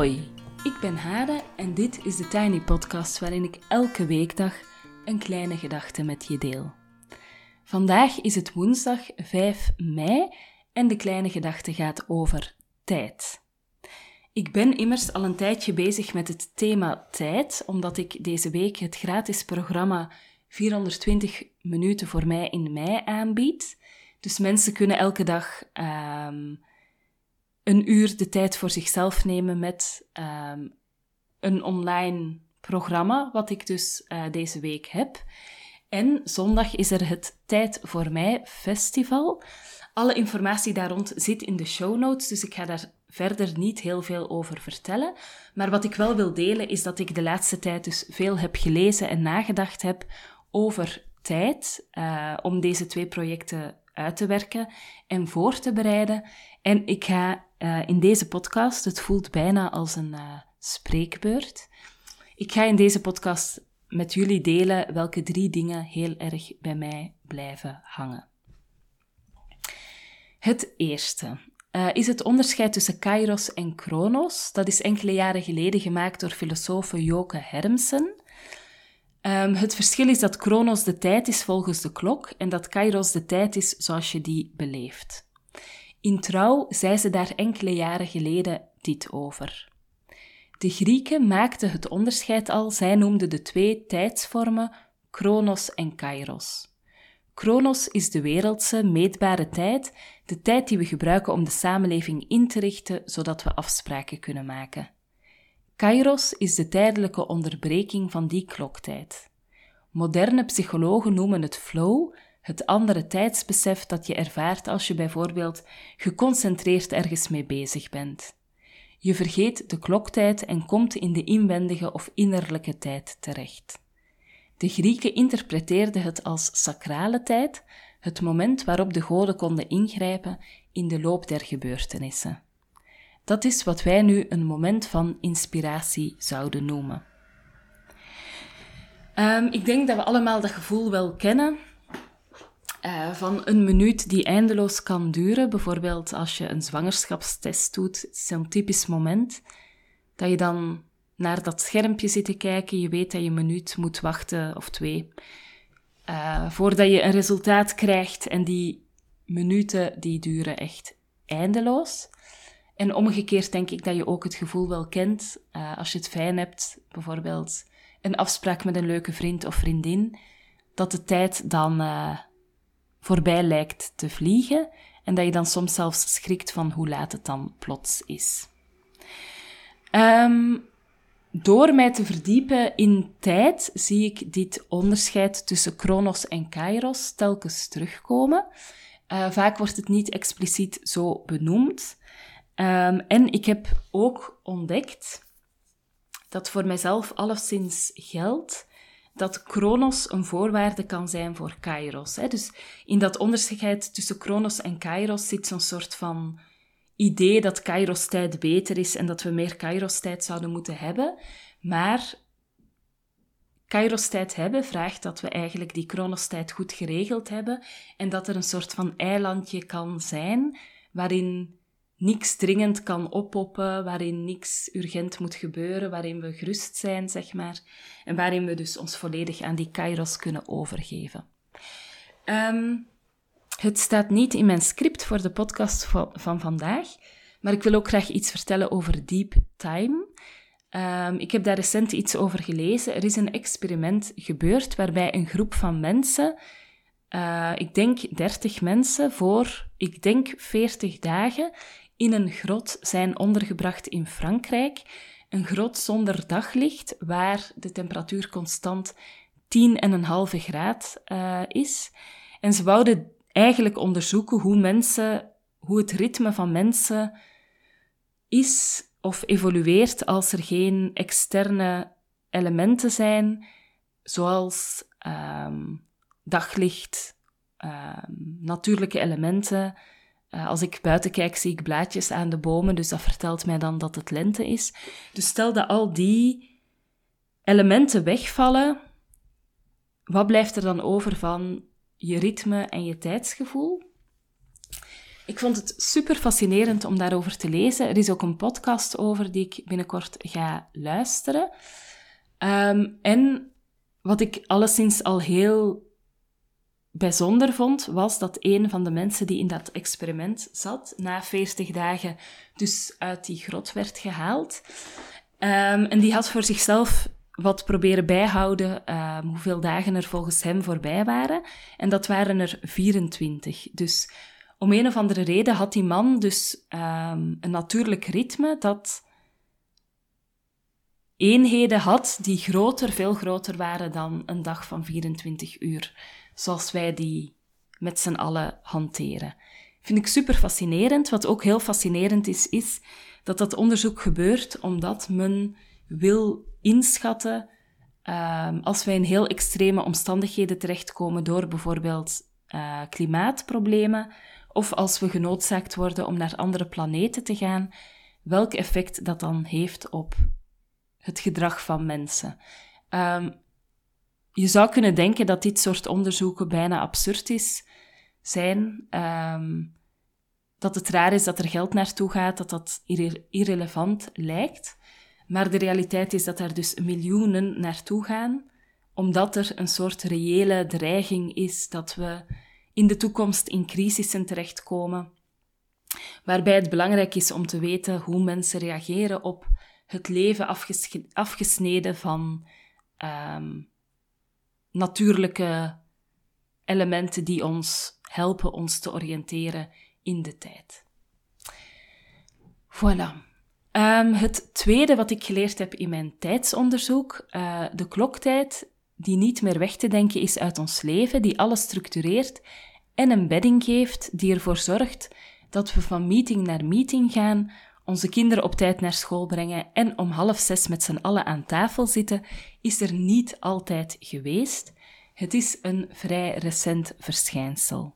Hoi, ik ben Hade en dit is de Tiny Podcast waarin ik elke weekdag een kleine gedachte met je deel. Vandaag is het woensdag 5 mei en de kleine gedachte gaat over tijd. Ik ben immers al een tijdje bezig met het thema tijd, omdat ik deze week het gratis programma 420 minuten voor mij in mei aanbied. Dus mensen kunnen elke dag um, een uur de tijd voor zichzelf nemen met um, een online programma, wat ik dus uh, deze week heb. En zondag is er het Tijd voor Mij Festival. Alle informatie daar rond zit in de show notes, dus ik ga daar verder niet heel veel over vertellen. Maar wat ik wel wil delen is dat ik de laatste tijd dus veel heb gelezen en nagedacht heb over tijd uh, om deze twee projecten uit te werken en voor te bereiden. En ik ga uh, in deze podcast, het voelt bijna als een uh, spreekbeurt. Ik ga in deze podcast met jullie delen welke drie dingen heel erg bij mij blijven hangen. Het eerste uh, is het onderscheid tussen kairos en chronos. Dat is enkele jaren geleden gemaakt door filosoof Joke Hermsen. Um, het verschil is dat chronos de tijd is volgens de klok en dat kairos de tijd is zoals je die beleeft. In Trouw zei ze daar enkele jaren geleden dit over. De Grieken maakten het onderscheid al, zij noemden de twee tijdsvormen chronos en kairos. Chronos is de wereldse, meetbare tijd, de tijd die we gebruiken om de samenleving in te richten, zodat we afspraken kunnen maken. Kairos is de tijdelijke onderbreking van die kloktijd. Moderne psychologen noemen het flow, het andere tijdsbesef dat je ervaart als je bijvoorbeeld geconcentreerd ergens mee bezig bent. Je vergeet de kloktijd en komt in de inwendige of innerlijke tijd terecht. De Grieken interpreteerden het als sacrale tijd, het moment waarop de goden konden ingrijpen in de loop der gebeurtenissen. Dat is wat wij nu een moment van inspiratie zouden noemen. Um, ik denk dat we allemaal dat gevoel wel kennen. Uh, van een minuut die eindeloos kan duren. Bijvoorbeeld als je een zwangerschapstest doet. Is een typisch moment dat je dan naar dat schermpje zit te kijken. Je weet dat je een minuut moet wachten of twee. Uh, voordat je een resultaat krijgt. En die minuten die duren echt eindeloos. En omgekeerd denk ik dat je ook het gevoel wel kent, uh, als je het fijn hebt, bijvoorbeeld een afspraak met een leuke vriend of vriendin, dat de tijd dan voorbij lijkt te vliegen en dat je dan soms zelfs schrikt van hoe laat het dan plots is. Um, door mij te verdiepen in tijd zie ik dit onderscheid tussen chronos en kairos telkens terugkomen. Uh, vaak wordt het niet expliciet zo benoemd. Um, en ik heb ook ontdekt dat voor mijzelf alleszins geldt dat Kronos een voorwaarde kan zijn voor Kairos. Hè. Dus in dat onderscheid tussen Kronos en Kairos zit zo'n soort van idee dat Kairos-tijd beter is en dat we meer Kairos-tijd zouden moeten hebben. Maar Kairos-tijd hebben vraagt dat we eigenlijk die Kronos-tijd goed geregeld hebben en dat er een soort van eilandje kan zijn waarin niks dringend kan oppoppen, waarin niks urgent moet gebeuren, waarin we gerust zijn, zeg maar. En waarin we dus ons volledig aan die kairos kunnen overgeven. Um, het staat niet in mijn script voor de podcast van, van, vandaag, maar ik wil ook graag iets vertellen over deep time. Um, ik heb daar recent iets over gelezen. Er is een experiment gebeurd waarbij een groep van mensen, uh, ik denk 30 mensen, voor ik denk 40 dagen in een grot zijn ondergebracht in Frankrijk. Een grot zonder daglicht, waar de temperatuur constant 10,5 graad uh, is. En ze wouden eigenlijk onderzoeken hoe mensen, hoe het ritme van mensen is of evolueert als er geen externe elementen zijn, zoals um, daglicht, um, natuurlijke elementen, uh, als ik buiten kijk, zie ik blaadjes aan de bomen, dus dat vertelt mij dan dat het lente is. Dus stel dat al die elementen wegvallen, wat blijft er dan over van je ritme en je tijdsgevoel? Ik vond het super fascinerend om daarover te lezen. Er is ook een podcast over die ik binnenkort ga luisteren. Ehm, en wat ik alleszins al heel bijzonder vond, was dat een van de mensen die in dat experiment zat, na 40 dagen dus uit die grot werd gehaald. Um, en die had voor zichzelf wat proberen bijhouden um, hoeveel dagen er volgens hem voorbij waren. En dat waren er 24. Dus om een of andere reden had die man dus um, een natuurlijk ritme dat eenheden had die groter, veel groter waren dan een dag van 24 uur, zoals wij die met z'n allen hanteren. Vind ik super fascinerend. Wat ook heel fascinerend is, is dat dat onderzoek gebeurt omdat men wil inschatten um, als wij in heel extreme omstandigheden terechtkomen door bijvoorbeeld uh, klimaatproblemen of als we genoodzaakt worden om naar andere planeten te gaan, welk effect dat dan heeft op het gedrag van mensen. Um, je zou kunnen denken dat dit soort onderzoeken bijna absurd is, zijn. Um, dat het raar is dat er geld naartoe gaat, dat dat irre irrelevant lijkt. Maar de realiteit is dat er dus miljoenen naartoe gaan, omdat er een soort reële dreiging is dat we in de toekomst in crisissen terechtkomen, waarbij het belangrijk is om te weten hoe mensen reageren op het leven afgesneden van um, natuurlijke elementen die ons helpen ons te oriënteren in de tijd. Voilà. Um, het tweede wat ik geleerd heb in mijn tijdsonderzoek, uh, de kloktijd, die niet meer weg te denken is uit ons leven, die alles structureert en een bedding geeft die ervoor zorgt dat we van meeting naar meeting gaan, onze kinderen op tijd naar school brengen en om half zes met z'n allen aan tafel zitten, is er niet altijd geweest. Het is een vrij recent verschijnsel.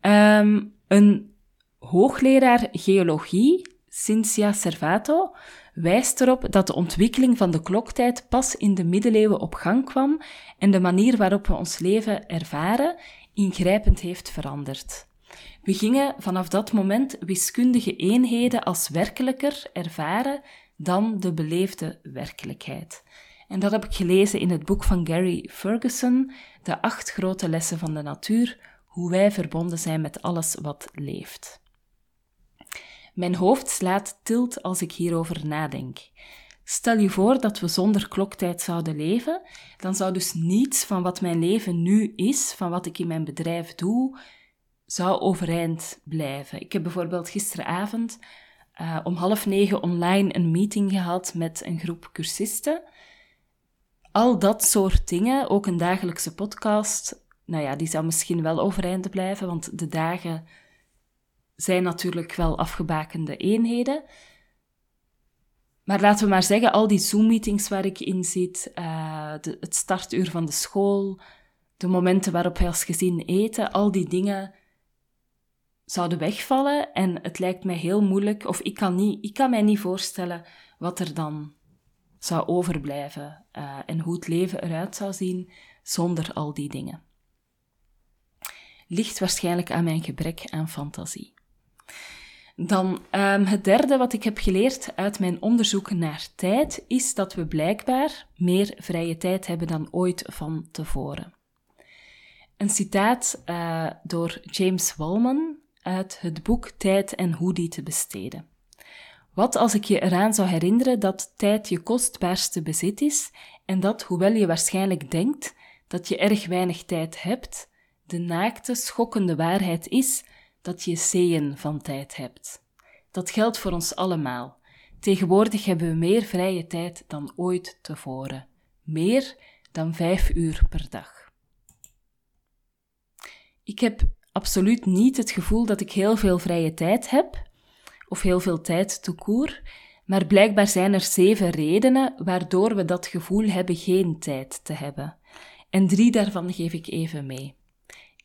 Um, een hoogleraar geologie, Cynthia Servato, wijst erop dat de ontwikkeling van de kloktijd pas in de middeleeuwen op gang kwam en de manier waarop we ons leven ervaren ingrijpend heeft veranderd. We gingen vanaf dat moment wiskundige eenheden als werkelijker ervaren dan de beleefde werkelijkheid. En dat heb ik gelezen in het boek van Gary Ferguson, De acht grote lessen van de natuur, hoe wij verbonden zijn met alles wat leeft. Mijn hoofd slaat tilt als ik hierover nadenk. Stel je voor dat we zonder kloktijd zouden leven, dan zou dus niets van wat mijn leven nu is, van wat ik in mijn bedrijf doe, zou overeind blijven. Ik heb bijvoorbeeld gisteravond uh, om half negen online een meeting gehad met een groep cursisten. Al dat soort dingen, ook een dagelijkse podcast, nou ja, die zou misschien wel overeind blijven, want de dagen zijn natuurlijk wel afgebakende eenheden. Maar laten we maar zeggen, al die Zoom-meetings waar ik in zit, uh, de, het startuur van de school, de momenten waarop wij als gezin eten, al die dingen zouden wegvallen. En het lijkt mij heel moeilijk, of ik kan, niet, ik kan mij niet voorstellen wat er dan zou overblijven uh, en hoe het leven eruit zou zien zonder al die dingen. Ligt waarschijnlijk aan mijn gebrek aan fantasie. Dan um, het derde wat ik heb geleerd uit mijn onderzoek naar tijd is dat we blijkbaar meer vrije tijd hebben dan ooit van tevoren. Een citaat uh, door James Wallman uit het boek Tijd en hoe die te besteden. Wat als ik je eraan zou herinneren dat tijd je kostbaarste bezit is en dat, hoewel je waarschijnlijk denkt dat je erg weinig tijd hebt, de naakte, schokkende waarheid is dat je zeeën van tijd hebt. Dat geldt voor ons allemaal. Tegenwoordig hebben we meer vrije tijd dan ooit tevoren. Meer dan vijf uur per dag. Ik heb absoluut niet het gevoel dat ik heel veel vrije tijd heb, of heel veel tijd te koer, maar blijkbaar zijn er zeven redenen waardoor we dat gevoel hebben geen tijd te hebben. En drie daarvan geef ik even mee.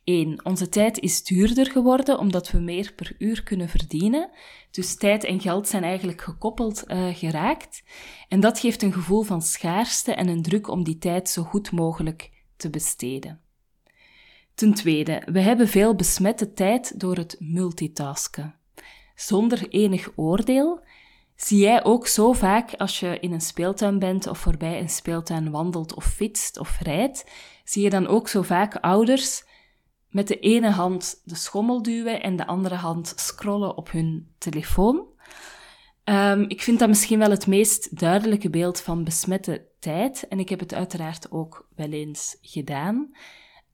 1. Onze tijd is duurder geworden omdat we meer per uur kunnen verdienen. Dus tijd en geld zijn eigenlijk gekoppeld uh, geraakt. En dat geeft een gevoel van schaarste en een druk om die tijd zo goed mogelijk te besteden. Ten tweede, we hebben veel besmette tijd door het multitasken. Zonder enig oordeel zie jij ook zo vaak als je in een speeltuin bent of voorbij een speeltuin wandelt of fietst of rijdt, zie je dan ook zo vaak ouders met de ene hand de schommel duwen en de andere hand scrollen op hun telefoon. Um, ik vind dat misschien wel het meest duidelijke beeld van besmette tijd en ik heb het uiteraard ook wel eens gedaan.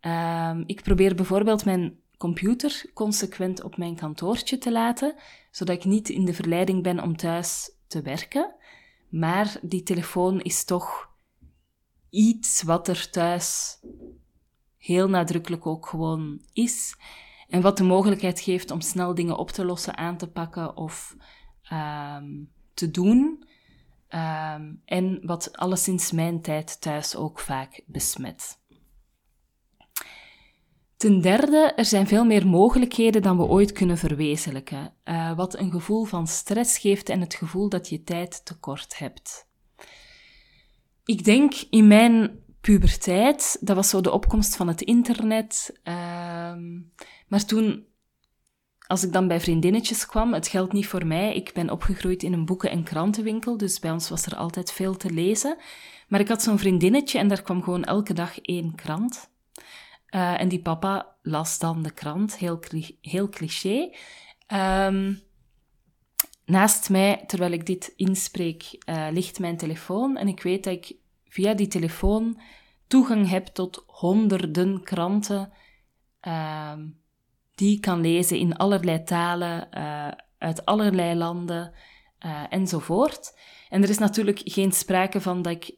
Um, ik probeer bijvoorbeeld mijn computer consequent op mijn kantoortje te laten, zodat ik niet in de verleiding ben om thuis te werken. Maar die telefoon is toch iets wat er thuis heel nadrukkelijk ook gewoon is. En wat de mogelijkheid geeft om snel dingen op te lossen, aan te pakken of um, te doen. Um, en wat alleszins mijn tijd thuis ook vaak besmet. Ten derde, er zijn veel meer mogelijkheden dan we ooit kunnen verwezenlijken, uh, wat een gevoel van stress geeft en het gevoel dat je tijd tekort hebt. Ik denk in mijn puberteit, dat was zo de opkomst van het internet, uh, maar toen, als ik dan bij vriendinnetjes kwam, het geldt niet voor mij, ik ben opgegroeid in een boeken- en krantenwinkel, dus bij ons was er altijd veel te lezen, maar ik had zo'n vriendinnetje en daar kwam gewoon elke dag één krant. Uh, en die papa las dan de krant, heel, heel cliché. Um, naast mij, terwijl ik dit inspreek, uh, ligt mijn telefoon. En ik weet dat ik via die telefoon toegang heb tot honderden kranten uh, die ik kan lezen in allerlei talen, uh, uit allerlei landen enzovoort. En er is natuurlijk geen sprake van dat ik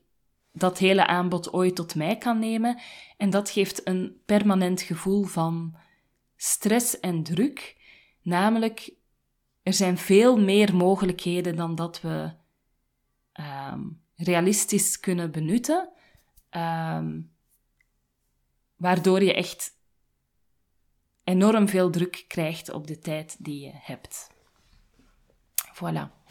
dat hele aanbod ooit tot mij kan nemen. En dat geeft een permanent gevoel van stress en druk. Namelijk, er zijn veel meer mogelijkheden dan dat we um, realistisch kunnen benutten. Um, waardoor je echt enorm veel druk krijgt op de tijd die je hebt. Voilà.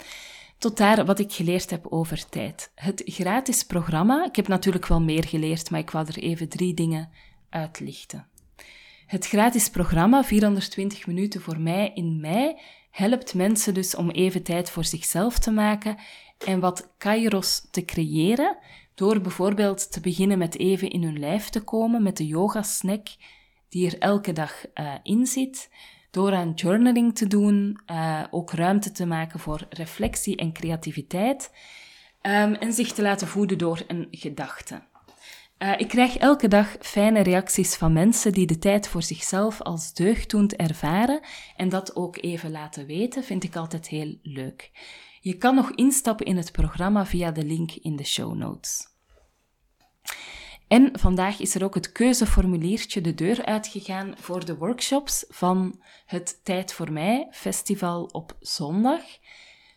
Tot daar wat ik geleerd heb over tijd. Het gratis programma, ik heb natuurlijk wel meer geleerd, maar ik wou er even drie dingen uitlichten. Het gratis programma, 420 minuten voor mij in mei, helpt mensen dus om even tijd voor zichzelf te maken en wat kairos te creëren, door bijvoorbeeld te beginnen met even in hun lijf te komen met de yoga snack die er elke dag uh, in zit, door aan journaling te doen, uh, ook ruimte te maken voor reflectie en creativiteit um, en zich te laten voeden door een gedachte. Uh, ik krijg elke dag fijne reacties van mensen die de tijd voor zichzelf als deugddoend ervaren en dat ook even laten weten, vind ik altijd heel leuk. Je kan nog instappen in het programma via de link in de show notes. En vandaag is er ook het keuzeformuliertje de deur uitgegaan voor de workshops van het Tijd voor Mij festival op zondag.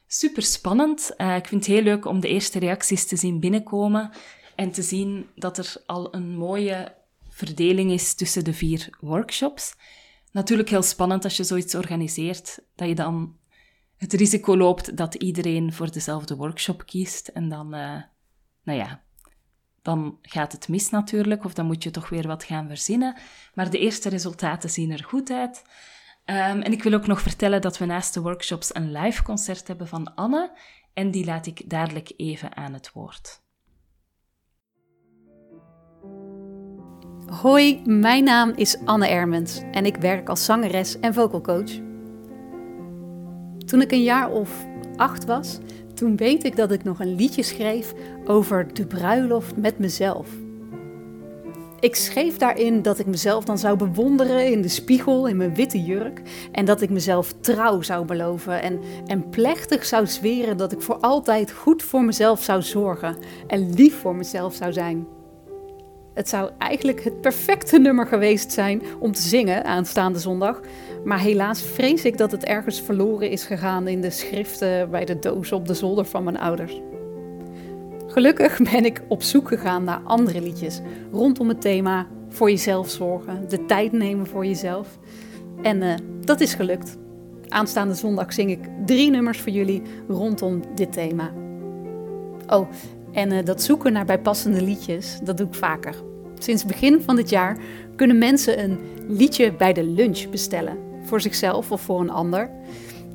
Super spannend. Uh, ik vind het heel leuk om de eerste reacties te zien binnenkomen en te zien dat er al een mooie verdeling is tussen de vier workshops. Natuurlijk heel spannend als je zoiets organiseert, dat je dan het risico loopt dat iedereen voor dezelfde workshop kiest en dan, uh, nou ja, dan gaat het mis natuurlijk, of dan moet je toch weer wat gaan verzinnen. Maar de eerste resultaten zien er goed uit. Um, en ik wil ook nog vertellen dat we naast de workshops een live concert hebben van Anne, en die laat ik dadelijk even aan het woord. Hoi, mijn naam is Anne Ermens en ik werk als zangeres en vocalcoach. Toen ik een jaar of acht was, toen weet ik dat ik nog een liedje schreef over de bruiloft met mezelf. Ik schreef daarin dat ik mezelf dan zou bewonderen in de spiegel in mijn witte jurk en dat ik mezelf trouw zou beloven en, en plechtig zou zweren dat ik voor altijd goed voor mezelf zou zorgen en lief voor mezelf zou zijn. Het zou eigenlijk het perfecte nummer geweest zijn om te zingen aanstaande zondag. Maar helaas vrees ik dat het ergens verloren is gegaan in de schriften bij de doos op de zolder van mijn ouders. Gelukkig ben ik op zoek gegaan naar andere liedjes rondom het thema voor jezelf zorgen, de tijd nemen voor jezelf. En uh, dat is gelukt. Aanstaande zondag zing ik drie nummers voor jullie rondom dit thema. Oh, en uh, dat zoeken naar bijpassende liedjes, dat doe ik vaker. Sinds begin van dit jaar kunnen mensen een liedje bij de lunch bestellen. Voor zichzelf of voor een ander.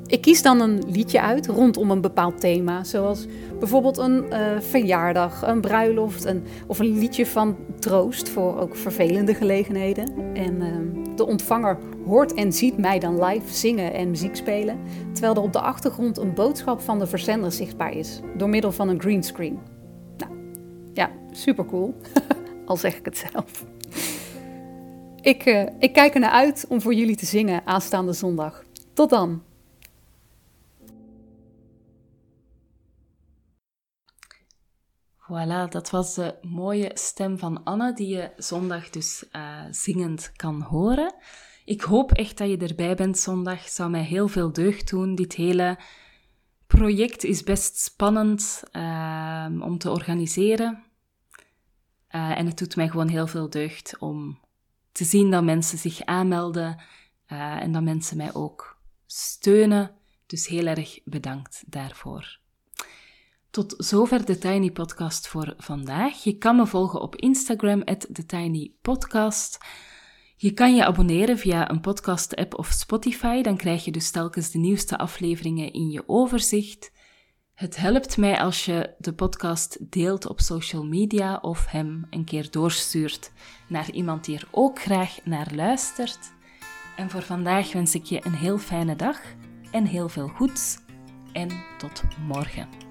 Ik kies dan een liedje uit rondom een bepaald thema, zoals bijvoorbeeld een uh, verjaardag, een bruiloft een, of een liedje van troost voor ook vervelende gelegenheden. En uh, de ontvanger hoort en ziet mij dan live zingen en muziek spelen, terwijl er op de achtergrond een boodschap van de verzender zichtbaar is, door middel van een greenscreen. Ja, super cool, al zeg ik het zelf. Ik, uh, ik kijk er naar uit om voor jullie te zingen aanstaande zondag. Tot dan! Voilà, dat was de mooie stem van Anne, die je zondag dus uh, zingend kan horen. Ik hoop echt dat je erbij bent zondag. Zou mij heel veel deugd doen. Dit hele project is best spannend uh, om te organiseren. Uh, en het doet mij gewoon heel veel deugd om te zien dat mensen zich aanmelden en dat mensen mij ook steunen. Dus heel erg bedankt daarvoor. Tot zover de Tiny Podcast voor vandaag. Je kan me volgen op Instagram, TheTinyPodcast. Je kan je abonneren via een podcast-app of Spotify, dan krijg je dus telkens de nieuwste afleveringen in je overzicht. Het helpt mij als je de podcast deelt op social media of hem een keer doorstuurt naar iemand die er ook graag naar luistert. En voor vandaag wens ik je een heel fijne dag en heel veel goeds. En tot morgen.